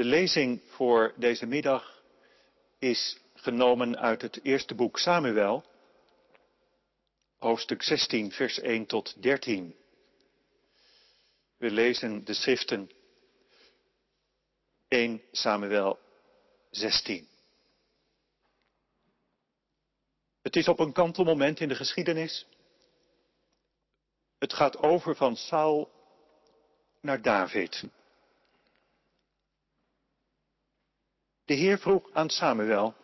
De lezing voor deze middag is genomen uit het eerste boek Samuel, hoofdstuk 16, vers 1 tot 13. We lezen de schriften 1 Samuel 16. Het is op een kantelmoment in de geschiedenis. Het gaat over van Saul naar David. De Heer vroeg aan Samuel,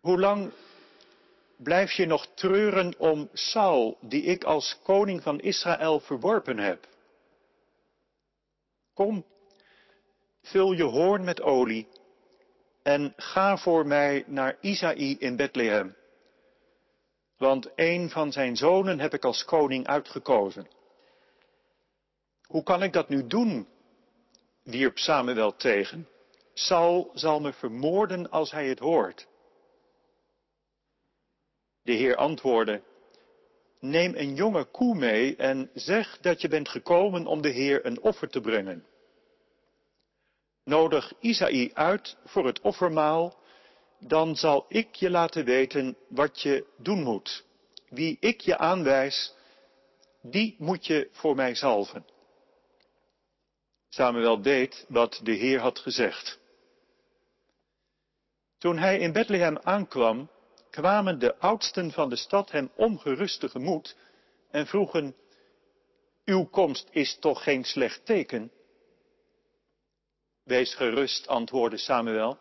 hoe lang blijf je nog treuren om Saul, die ik als koning van Israël verworpen heb? Kom, vul je hoorn met olie en ga voor mij naar Isaï in Bethlehem. Want een van zijn zonen heb ik als koning uitgekozen. Hoe kan ik dat nu doen? Wierp Samuel tegen. Saul zal me vermoorden als hij het hoort. De Heer antwoordde, neem een jonge koe mee en zeg dat je bent gekomen om de Heer een offer te brengen. Nodig Isaï uit voor het offermaal, dan zal ik je laten weten wat je doen moet. Wie ik je aanwijs, die moet je voor mij zalven. Samuel deed wat de Heer had gezegd. Toen hij in Bethlehem aankwam, kwamen de oudsten van de stad hem ongerust tegemoet en vroegen, uw komst is toch geen slecht teken? Wees gerust, antwoordde Samuel,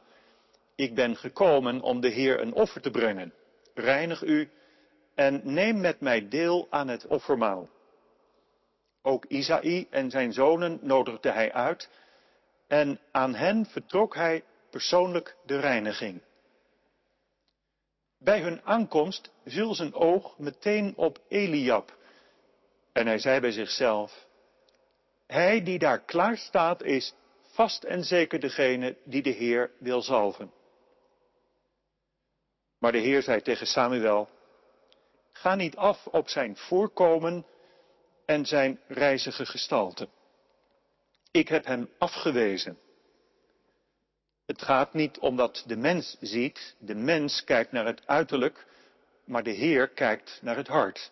ik ben gekomen om de Heer een offer te brengen. Reinig u en neem met mij deel aan het offermaal. Ook Isaï en zijn zonen nodigde hij uit en aan hen vertrok hij persoonlijk de reiniging. Bij hun aankomst viel zijn oog meteen op Eliab en hij zei bij zichzelf, hij die daar klaar staat is vast en zeker degene die de Heer wil zalven. Maar de Heer zei tegen Samuel, ga niet af op zijn voorkomen en zijn reizige gestalte. Ik heb hem afgewezen. Het gaat niet om dat de mens ziet, de mens kijkt naar het uiterlijk, maar de Heer kijkt naar het hart.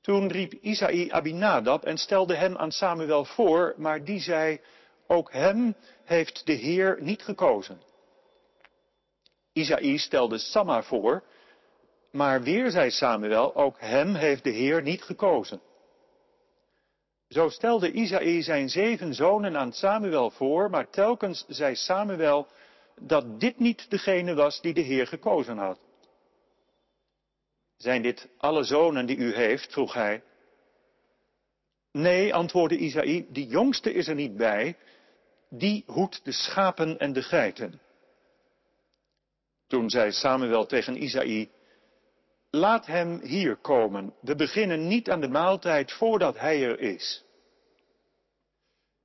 Toen riep Isaï Abinadab en stelde hem aan Samuel voor, maar die zei, ook hem heeft de Heer niet gekozen. Isaï stelde Samma voor, maar weer zei Samuel, ook hem heeft de Heer niet gekozen. Zo stelde Isaïe zijn zeven zonen aan Samuel voor, maar telkens zei Samuel dat dit niet degene was die de Heer gekozen had. Zijn dit alle zonen die u heeft? vroeg hij. Nee, antwoordde Isaïe, die jongste is er niet bij, die hoedt de schapen en de geiten. Toen zei Samuel tegen Isaïe, laat hem hier komen, we beginnen niet aan de maaltijd voordat hij er is.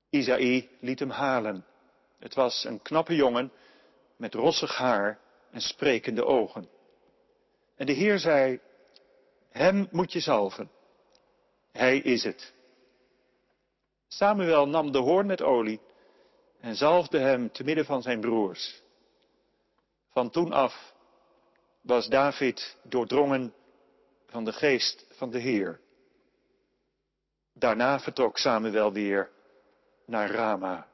Isaïe liet hem halen. Het was een knappe jongen met rossig haar en sprekende ogen. En de Heer zei, hem moet je zalven. Hij is het. Samuel nam de hoorn met olie en zalfde hem te midden van zijn broers. Van toen af was David doordrongen van de geest van de Heer. Daarna vertrok Samuel weer naar Rama.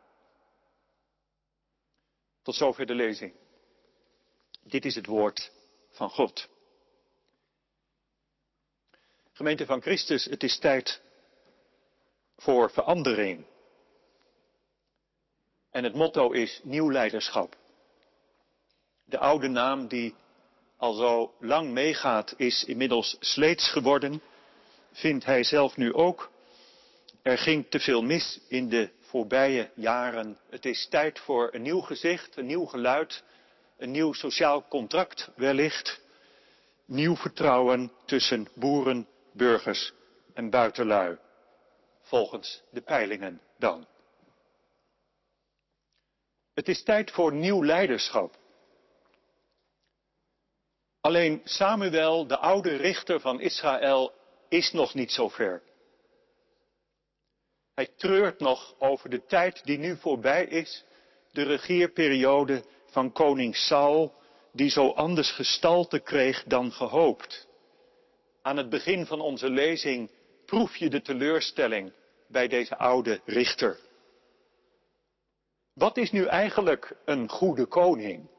Tot zover de lezing. Dit is het woord van God. Gemeente van Christus, het is tijd voor verandering. En het motto is nieuw leiderschap. De oude naam die al zo lang meegaat is inmiddels sleets geworden, vindt hij zelf nu ook. Er ging te veel mis in de voorbije jaren. Het is tijd voor een nieuw gezicht, een nieuw geluid, een nieuw sociaal contract wellicht. Nieuw vertrouwen tussen boeren, burgers en buitenlui. Volgens de peilingen dan. Het is tijd voor nieuw leiderschap. Alleen Samuel, de oude richter van Israël, is nog niet zo ver. Hij treurt nog over de tijd die nu voorbij is, de regeerperiode van koning Saul, die zo anders gestalte kreeg dan gehoopt. Aan het begin van onze lezing proef je de teleurstelling bij deze oude richter. Wat is nu eigenlijk een goede koning?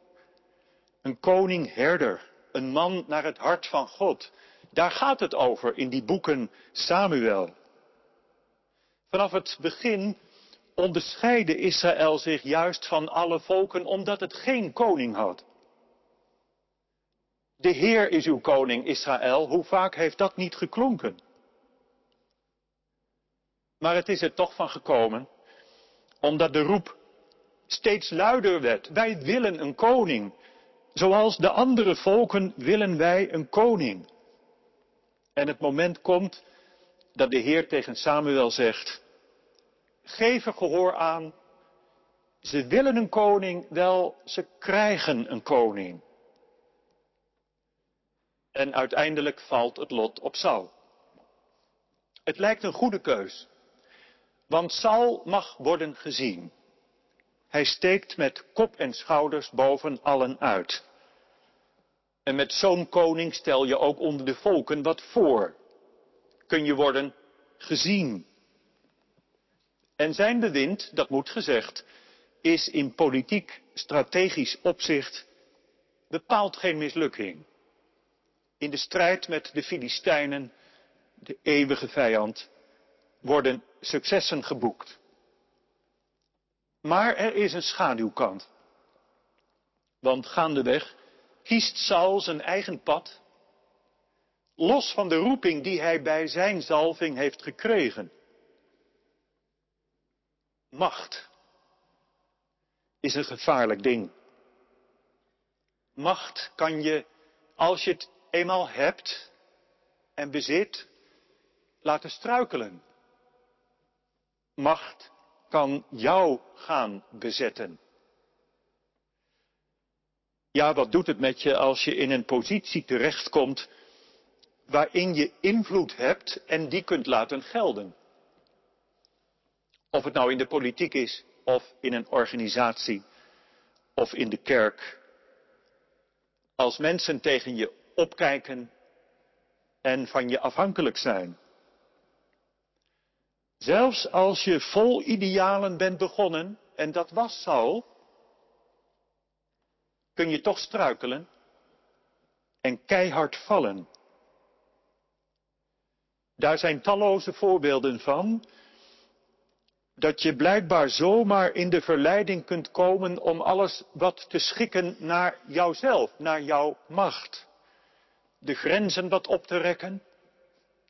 Een koning-herder, een man naar het hart van God. Daar gaat het over in die boeken Samuel. Vanaf het begin onderscheidde Israël zich juist van alle volken omdat het geen koning had. De Heer is uw koning, Israël. Hoe vaak heeft dat niet geklonken? Maar het is er toch van gekomen, omdat de roep steeds luider werd. Wij willen een koning. Zoals de andere volken willen wij een koning. En het moment komt dat de Heer tegen Samuel zegt, geef er gehoor aan, ze willen een koning, wel, ze krijgen een koning. En uiteindelijk valt het lot op Saul. Het lijkt een goede keus, want Saul mag worden gezien. Hij steekt met kop en schouders boven allen uit. En met zo'n koning stel je ook onder de volken wat voor. Kun je worden gezien. En zijn bewind, dat moet gezegd, is in politiek strategisch opzicht bepaald geen mislukking. In de strijd met de Filistijnen, de eeuwige vijand, worden successen geboekt. Maar er is een schaduwkant. Want gaandeweg kiest Saul zijn eigen pad, los van de roeping die hij bij zijn zalving heeft gekregen. Macht is een gevaarlijk ding. Macht kan je, als je het eenmaal hebt en bezit, laten struikelen. Macht kan jou gaan bezetten. Ja, wat doet het met je als je in een positie terechtkomt waarin je invloed hebt en die kunt laten gelden? Of het nou in de politiek is, of in een organisatie, of in de kerk. Als mensen tegen je opkijken en van je afhankelijk zijn. Zelfs als je vol idealen bent begonnen, en dat was Saul, kun je toch struikelen en keihard vallen. Daar zijn talloze voorbeelden van dat je blijkbaar zomaar in de verleiding kunt komen om alles wat te schikken naar jouzelf, naar jouw macht. De grenzen wat op te rekken,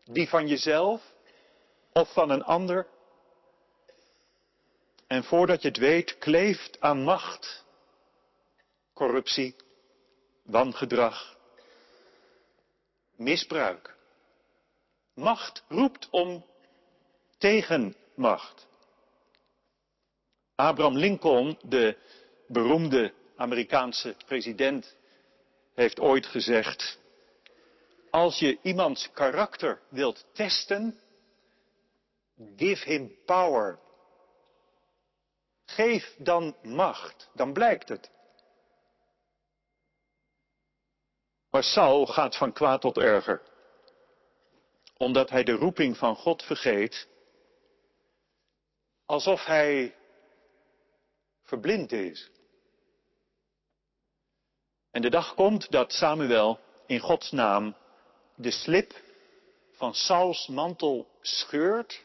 die van jezelf of van een ander. En voordat je het weet, kleeft aan macht, corruptie, wangedrag, misbruik. Macht roept om tegenmacht. Abraham Lincoln, de beroemde Amerikaanse president, heeft ooit gezegd, als je iemands karakter wilt testen, give him power. Geef dan macht, dan blijkt het. Maar Saul gaat van kwaad tot erger, omdat hij de roeping van God vergeet, alsof hij verblind is. En de dag komt dat Samuel in Gods naam de slip van Sauls mantel scheurt.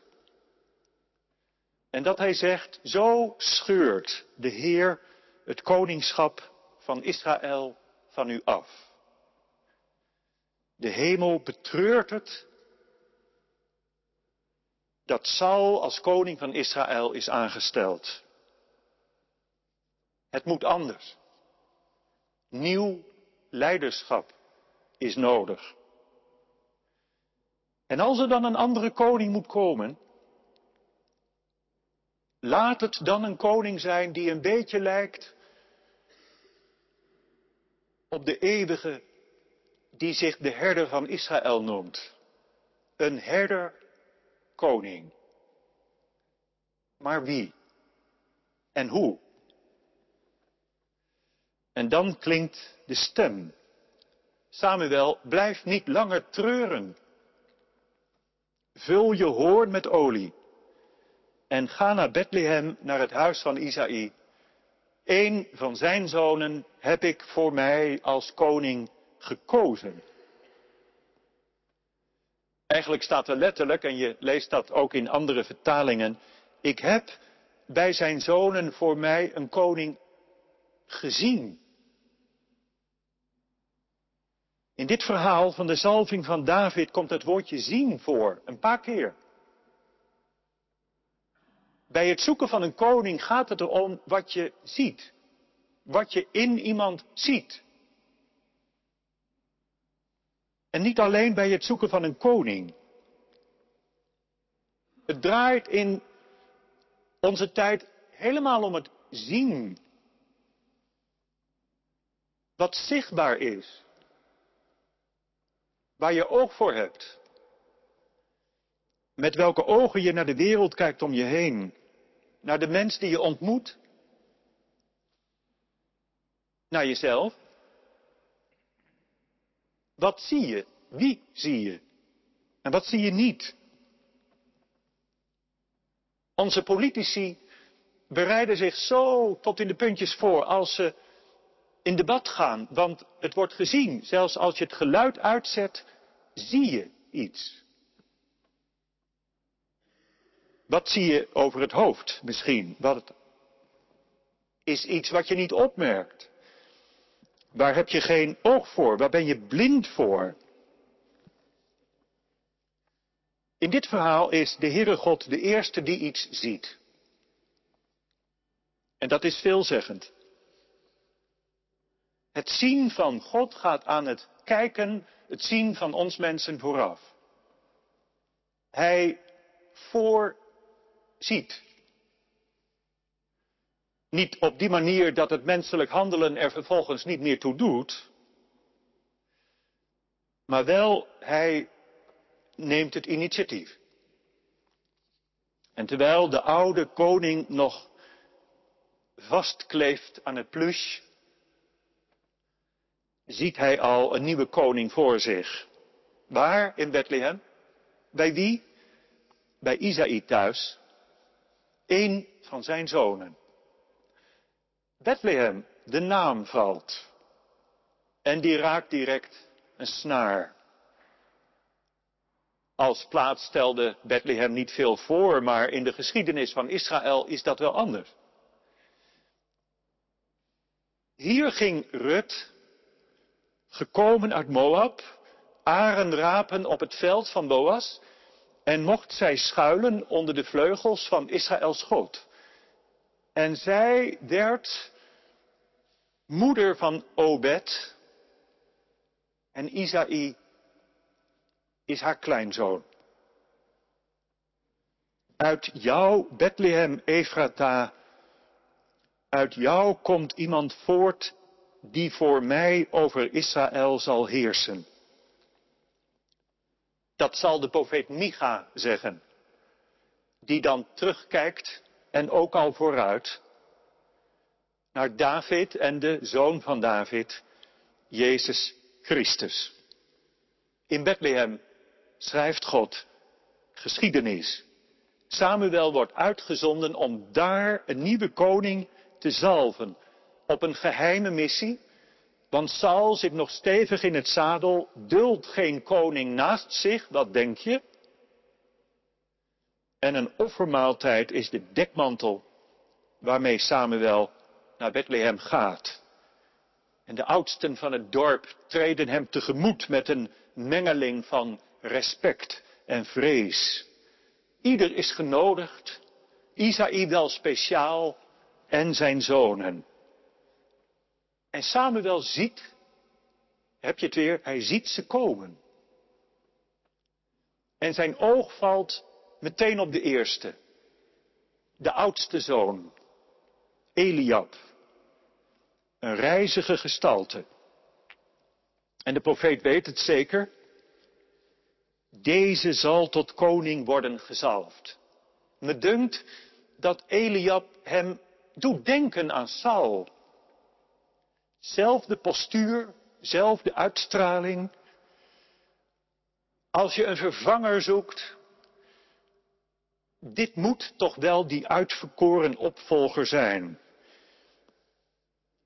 En dat hij zegt, zo scheurt de Heer het koningschap van Israël van u af. De hemel betreurt het dat Saul als koning van Israël is aangesteld. Het moet anders. Nieuw leiderschap is nodig. En als er dan een andere koning moet komen, laat het dan een koning zijn die een beetje lijkt op de eeuwige die zich de herder van Israël noemt. Een herder koning. maar wie? En hoe? En dan klinkt de stem. Samuel, blijf niet langer treuren. Vul je hoorn met olie en ga naar Bethlehem, naar het huis van Isaï. Eén van zijn zonen heb ik voor mij als koning gekozen. Eigenlijk staat er letterlijk, en je leest dat ook in andere vertalingen, ik heb bij zijn zonen voor mij een koning gezien. In dit verhaal van de zalving van David komt het woordje zien voor, een paar keer. Bij het zoeken van een koning gaat het erom wat je ziet. Wat je in iemand ziet. En niet alleen bij het zoeken van een koning. Het draait in onze tijd helemaal om het zien. Wat zichtbaar is. Waar je oog voor hebt. Met welke ogen je naar de wereld kijkt om je heen. Naar de mens die je ontmoet. Naar jezelf. Wat zie je? Wie zie je? En wat zie je niet? Onze politici bereiden zich zo tot in de puntjes voor als ze in debat gaan, want het wordt gezien. Zelfs als je het geluid uitzet, zie je iets. Wat zie je over het hoofd misschien? Wat is iets wat je niet opmerkt? Waar heb je geen oog voor? Waar ben je blind voor? In dit verhaal is de Heere God de eerste die iets ziet. En dat is veelzeggend. Het zien van God gaat aan het kijken, het zien van ons mensen vooraf. Hij voorziet. Niet op die manier dat het menselijk handelen er vervolgens niet meer toe doet, maar wel hij neemt het initiatief. En terwijl de oude koning nog vastkleeft aan het plush, ziet hij al een nieuwe koning voor zich. Waar in Bethlehem? Bij wie? Bij Isaïe thuis. Eén van zijn zonen. Bethlehem, de naam valt. En die raakt direct een snaar. Als plaats stelde Bethlehem niet veel voor, maar in de geschiedenis van Israël is dat wel anders. Hier ging Rut, gekomen uit Moab, aren rapen op het veld van Boas, en mocht zij schuilen onder de vleugels van Israëls God. En zij werd moeder van Obed, en Isaï is haar kleinzoon. Uit jou, Bethlehem Ephrata, uit jou komt iemand voort die voor mij over Israël zal heersen. Dat zal de profeet Micha zeggen, die dan terugkijkt en ook al vooruit naar David en de zoon van David, Jezus Christus. In Bethlehem schrijft God geschiedenis. Samuel wordt uitgezonden om daar een nieuwe koning te zalven. Op een geheime missie. Want Saul zit nog stevig in het zadel, duldt geen koning naast zich, wat denk je? En een offermaaltijd is de dekmantel waarmee Samuel naar Bethlehem gaat. En de oudsten van het dorp treden hem tegemoet met een mengeling van respect en vrees. Ieder is genodigd, Isaïe wel speciaal en zijn zonen. En Samuel ziet, heb je het weer, hij ziet ze komen. En zijn oog valt meteen op de eerste, de oudste zoon, Eliab. Een reizige gestalte. En de profeet weet het zeker. Deze zal tot koning worden gezalfd. Me dunkt dat Eliab hem doet denken aan Saul. Zelfde postuur, zelfde uitstraling. Als je een vervanger zoekt, dit moet toch wel die uitverkoren opvolger zijn.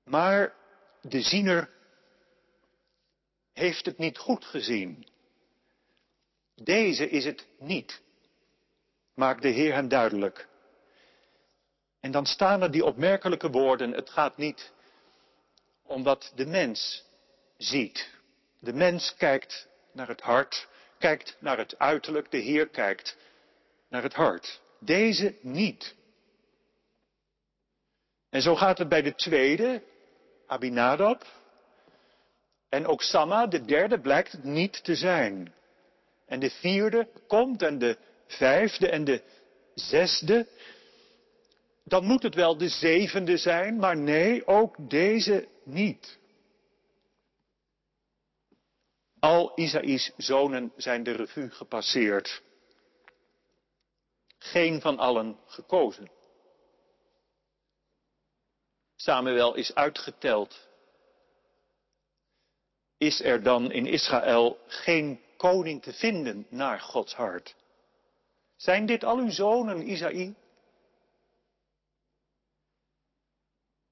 Maar de ziener heeft het niet goed gezien. Deze is het niet, maakt de Heer hem duidelijk. En dan staan er die opmerkelijke woorden, het gaat niet om wat de mens ziet. De mens kijkt naar het hart, kijkt naar het uiterlijk, de Heer kijkt naar het hart. Deze niet. En zo gaat het bij de tweede, Abinadab. En ook Samma, de derde, blijkt het niet te zijn. En de vierde komt en de vijfde en de zesde. Dan moet het wel de zevende zijn, maar nee, ook deze niet. Al Isaïs zonen zijn de revue gepasseerd. Geen van allen gekozen. Samuel is uitgeteld. Is er dan in Israël geen koning te vinden naar Gods hart? Zijn dit al uw zonen, Isaïe?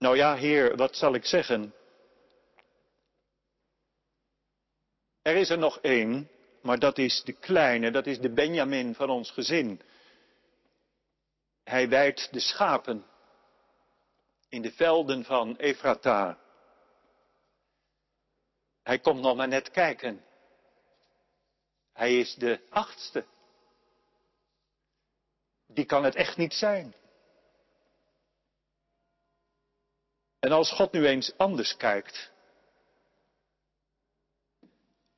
Nou ja, Heer, wat zal ik zeggen? Er is er nog één, maar dat is de kleine, dat is de Benjamin van ons gezin. Hij wijdt de schapen in de velden van Efrata. Hij komt nog maar net kijken. Hij is de achtste. Die kan het echt niet zijn. En als God nu eens anders kijkt,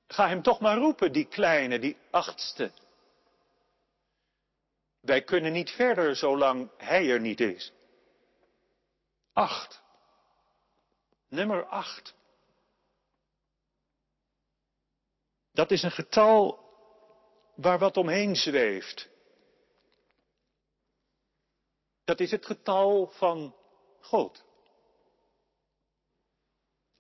ga hem toch maar roepen, die kleine, die achtste. Wij kunnen niet verder zolang hij er niet is. Acht. Nummer acht. Dat is een getal waar wat omheen zweeft. Dat is het getal van God.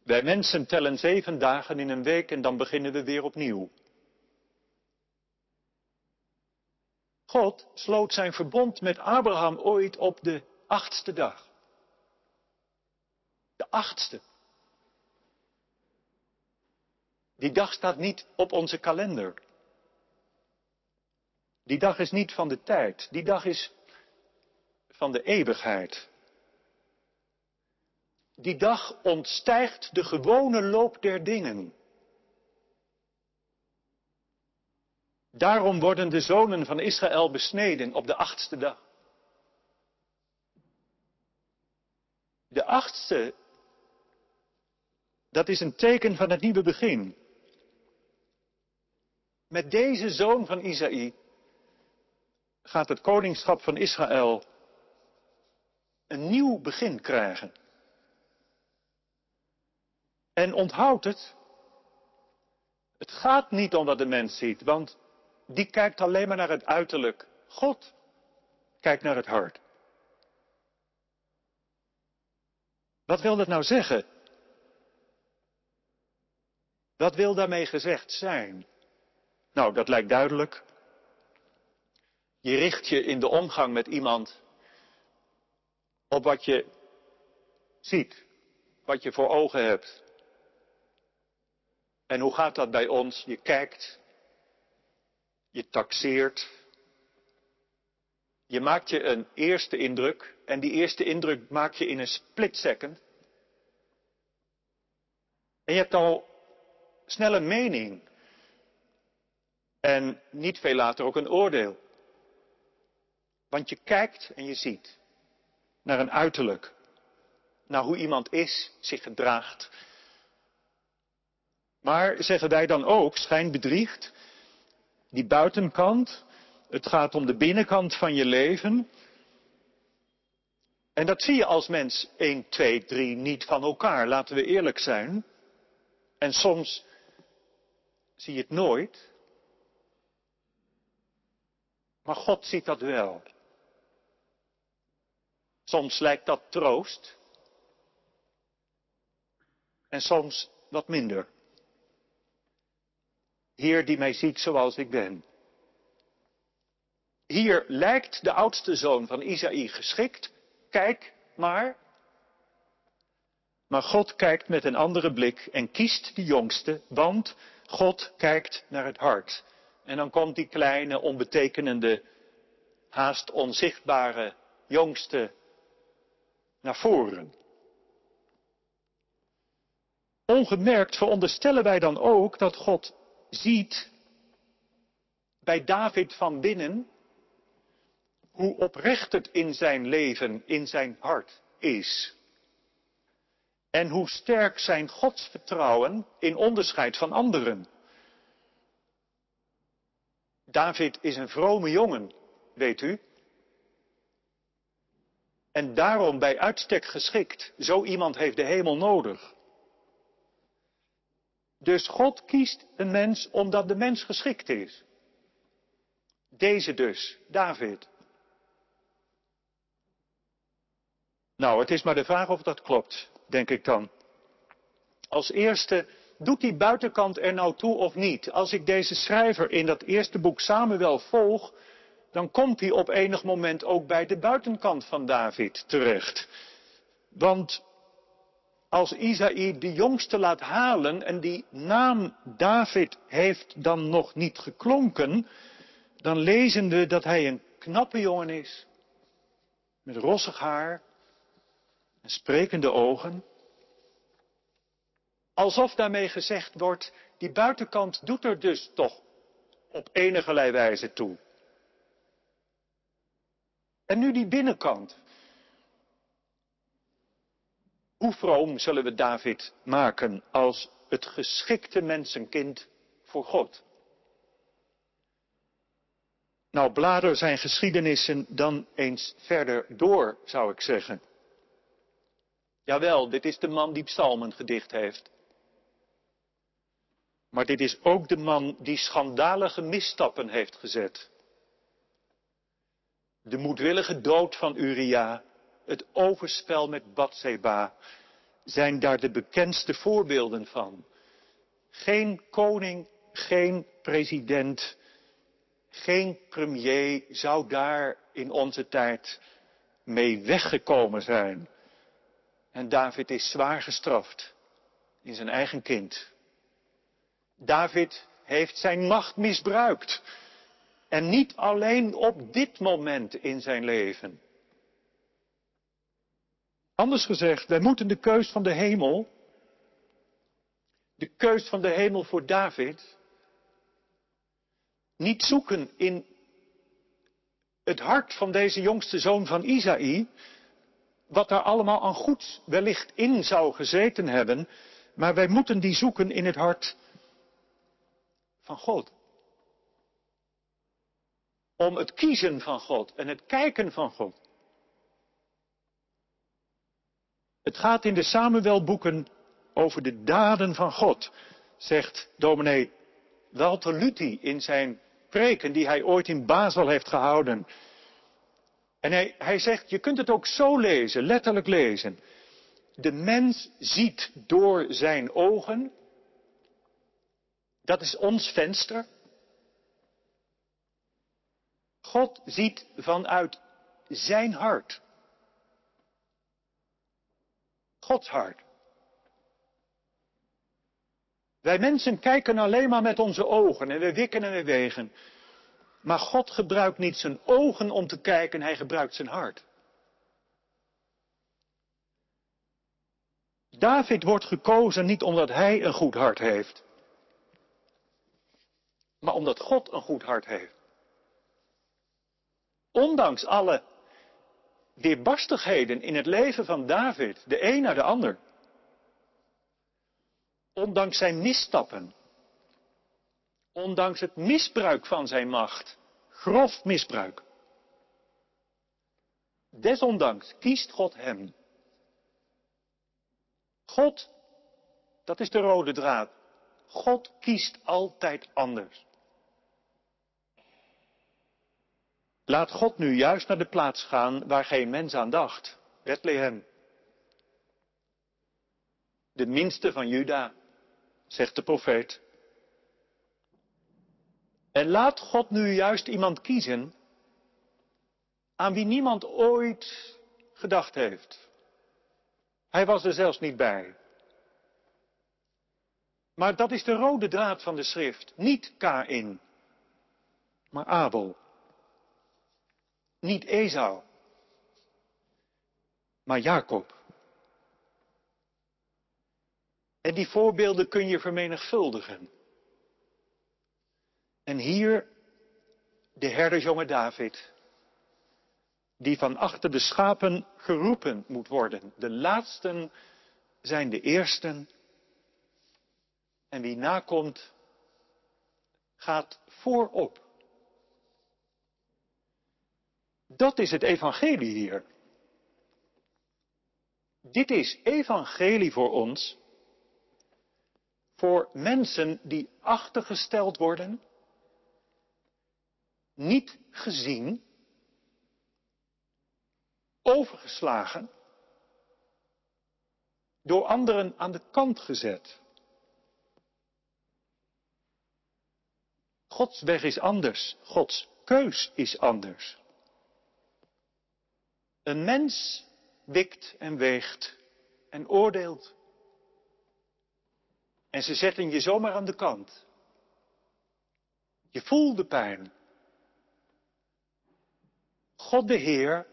Wij mensen tellen zeven dagen in een week en dan beginnen we weer opnieuw. God sloot zijn verbond met Abraham ooit op de achtste dag. De achtste. Die dag staat niet op onze kalender. Die dag is niet van de tijd. Die dag is van de eeuwigheid. Die dag ontstijgt de gewone loop der dingen. Daarom worden de zonen van Israël besneden op de achtste dag. De achtste, dat is een teken van het nieuwe begin. Met deze zoon van Isaïe gaat het koningschap van Israël een nieuw begin krijgen. En onthoud het, het gaat niet om wat de mens ziet, want die kijkt alleen maar naar het uiterlijk. God kijkt naar het hart. Wat wil dat nou zeggen? Wat wil daarmee gezegd zijn? Nou, dat lijkt duidelijk. Je richt je in de omgang met iemand op wat je ziet, wat je voor ogen hebt. En hoe gaat dat bij ons? Je kijkt, je taxeert, je maakt je een eerste indruk en die eerste indruk maak je in een split second. En je hebt al snel een mening en niet veel later ook een oordeel. Want je kijkt en je ziet naar een uiterlijk, naar hoe iemand is, zich gedraagt. Maar zeggen wij dan ook, schijn bedriegt, die buitenkant, het gaat om de binnenkant van je leven. En dat zie je als mens 1, 2, 3 niet van elkaar, laten we eerlijk zijn. En soms zie je het nooit. Maar God ziet dat wel. Soms lijkt dat troost. En soms wat minder. Heer die mij ziet zoals ik ben. Hier lijkt de oudste zoon van Isaïe geschikt. Kijk maar. Maar God kijkt met een andere blik en kiest de jongste, want God kijkt naar het hart. En dan komt die kleine, onbetekenende, haast onzichtbare jongste naar voren. Ongemerkt veronderstellen wij dan ook dat God ziet bij David van binnen hoe oprecht het in zijn leven, in zijn hart is. En hoe sterk zijn godsvertrouwen in onderscheid van anderen. David is een vrome jongen, weet u. En daarom bij uitstek geschikt. Zo iemand heeft de hemel nodig. Dus God kiest een mens omdat de mens geschikt is. Deze dus, David. Nou, het is maar de vraag of dat klopt, denk ik dan. Als eerste, doet die buitenkant er nou toe of niet? Als ik deze schrijver in dat eerste boek Samuel volg, dan komt hij op enig moment ook bij de buitenkant van David terecht. Want als Isaïe de jongste laat halen en die naam David heeft dan nog niet geklonken, dan lezen we dat hij een knappe jongen is, met rossig haar en sprekende ogen. Alsof daarmee gezegd wordt, die buitenkant doet er dus toch op enige wijze toe. En nu die binnenkant. Hoe vroom zullen we David maken als het geschikte mensenkind voor God? Nou, blader zijn geschiedenissen dan eens verder door, zou ik zeggen. Jawel, dit is de man die psalmen gedicht heeft. Maar dit is ook de man die schandalige misstappen heeft gezet. De moedwillige dood van Uria, het overspel met Bathseba, zijn daar de bekendste voorbeelden van. Geen koning, geen president, geen premier zou daar in onze tijd mee weggekomen zijn. En David is zwaar gestraft in zijn eigen kind. David heeft zijn macht misbruikt. En niet alleen op dit moment in zijn leven. Anders gezegd, wij moeten de keus van de hemel, de keus van de hemel voor David, niet zoeken in het hart van deze jongste zoon van Isaï, wat daar allemaal aan goeds wellicht in zou gezeten hebben, maar wij moeten die zoeken in het hart van God. Om het kiezen van God en het kijken van God. Het gaat in de Samuelboeken over de daden van God, zegt dominee Walter Luthi in zijn preken die hij ooit in Basel heeft gehouden. En hij, hij zegt, je kunt het ook zo lezen, letterlijk lezen. De mens ziet door zijn ogen. Dat is ons venster. God ziet vanuit zijn hart. Gods hart. Wij mensen kijken alleen maar met onze ogen en we wikken en we wegen. Maar God gebruikt niet zijn ogen om te kijken, hij gebruikt zijn hart. David wordt gekozen niet omdat hij een goed hart heeft, maar omdat God een goed hart heeft. Ondanks alle weerbarstigheden in het leven van David, de een naar de ander, ondanks zijn misstappen, Ondanks het misbruik van zijn macht. Grof misbruik. Desondanks kiest God hem. God, dat is de rode draad. God kiest altijd anders. Laat God nu juist naar de plaats gaan waar geen mens aan dacht. Bethlehem. De minste van Juda, zegt de profeet. En laat God nu juist iemand kiezen aan wie niemand ooit gedacht heeft. Hij was er zelfs niet bij. Maar dat is de rode draad van de schrift. Niet Kain, maar Abel. Niet Esau, maar Jacob. En die voorbeelden kun je vermenigvuldigen. En hier de herdersjonge David, die van achter de schapen geroepen moet worden. De laatsten zijn de eersten. En wie nakomt, gaat voorop. Dat is het evangelie hier. Dit is evangelie voor ons, voor mensen die achtergesteld worden, niet gezien, overgeslagen, door anderen aan de kant gezet. Gods weg is anders, Gods keus is anders. Een mens wikt en weegt en oordeelt. En ze zetten je zomaar aan de kant. Je voelt de pijn. God de Heer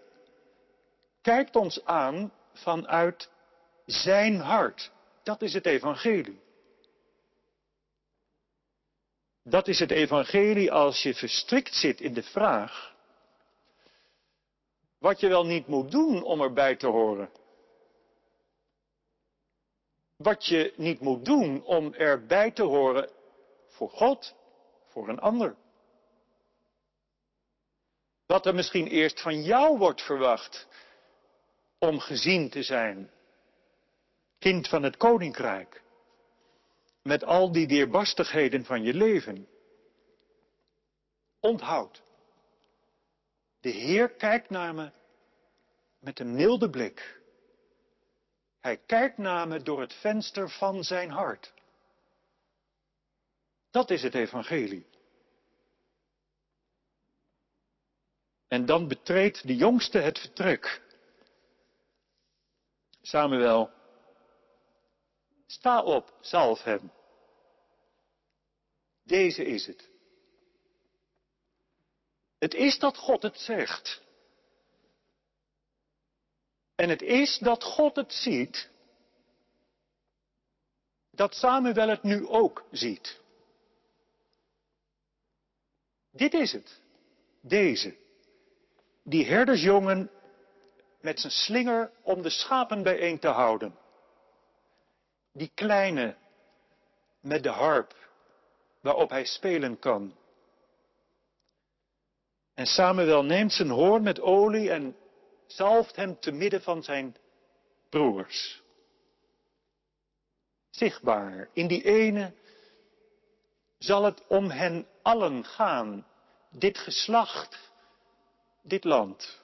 kijkt ons aan vanuit zijn hart. Dat is het evangelie. Dat is het evangelie als je verstrikt zit in de vraag wat je wel niet moet doen om erbij te horen. Wat je niet moet doen om erbij te horen voor God, voor een ander. Wat er misschien eerst van jou wordt verwacht om gezien te zijn. Kind van het koninkrijk. Met al die weerbarstigheden van je leven. Onthoud. De Heer kijkt naar me met een milde blik. Hij kijkt naar me door het venster van zijn hart. Dat is het evangelie. En dan betreedt de jongste het vertrek. Samuel, sta op, zalf hem. Deze is het. Het is dat God het zegt. En het is dat God het ziet, dat Samuel het nu ook ziet. Dit is het. Deze. Die herdersjongen met zijn slinger om de schapen bijeen te houden. Die kleine met de harp waarop hij spelen kan. En Samuel neemt zijn hoorn met olie en zalft hem te midden van zijn broers. Zichtbaar, in die ene zal het om hen allen gaan, dit geslacht, dit land.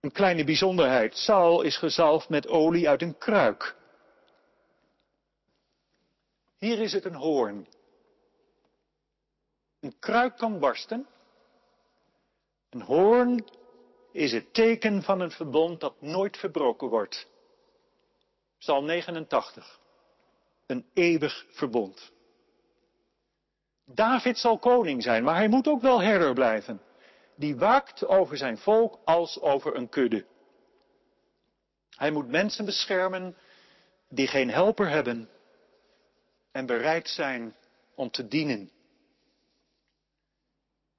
Een kleine bijzonderheid, Saul is gezalfd met olie uit een kruik. Hier is het een hoorn. Een kruik kan barsten. Een hoorn is het teken van een verbond dat nooit verbroken wordt. Psalm 89. Een eeuwig verbond. David zal koning zijn, maar hij moet ook wel herder blijven. Die waakt over zijn volk als over een kudde. Hij moet mensen beschermen die geen helper hebben en bereid zijn om te dienen.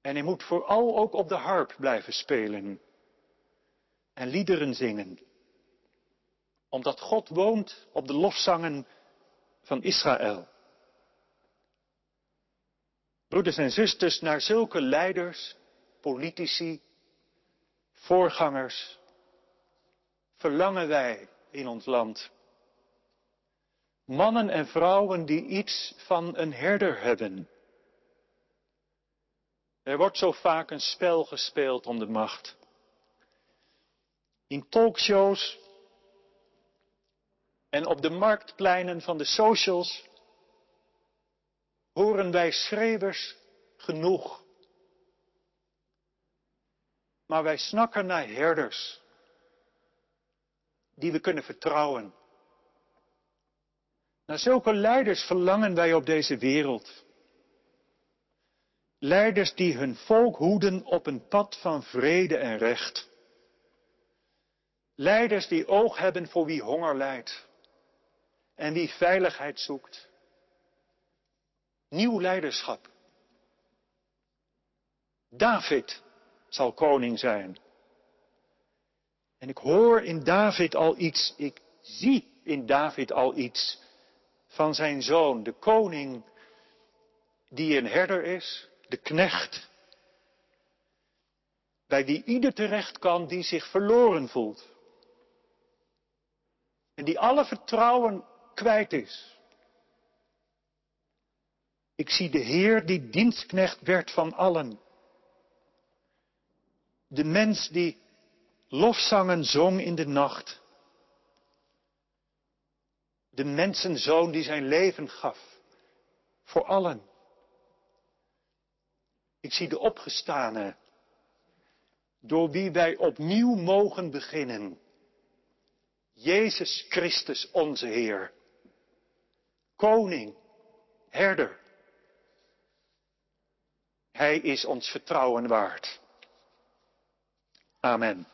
En hij moet vooral ook op de harp blijven spelen en liederen zingen. Omdat God woont op de lofzangen van Israël. Broeders en zusters, naar zulke leiders, politici, voorgangers, verlangen wij in ons land. Mannen en vrouwen die iets van een herder hebben er wordt zo vaak een spel gespeeld om de macht. In talkshows en op de marktpleinen van de socials horen wij schreeuwers genoeg. Maar wij snakken naar herders die we kunnen vertrouwen. Naar zulke leiders verlangen wij op deze wereld. Leiders die hun volk hoeden op een pad van vrede en recht. Leiders die oog hebben voor wie honger lijdt en wie veiligheid zoekt. Nieuw leiderschap. David zal koning zijn. En ik hoor in David al iets, ik zie in David al iets van zijn zoon, de koning die een herder is, de knecht, bij wie ieder terecht kan die zich verloren voelt. En die alle vertrouwen kwijt is. Ik zie de Heer die dienstknecht werd van allen. De mens die lofzangen zong in de nacht. De mensenzoon die zijn leven gaf voor allen. Ik zie de opgestane, door wie wij opnieuw mogen beginnen. Jezus Christus onze Heer. Koning, herder. Hij is ons vertrouwen waard. Amen.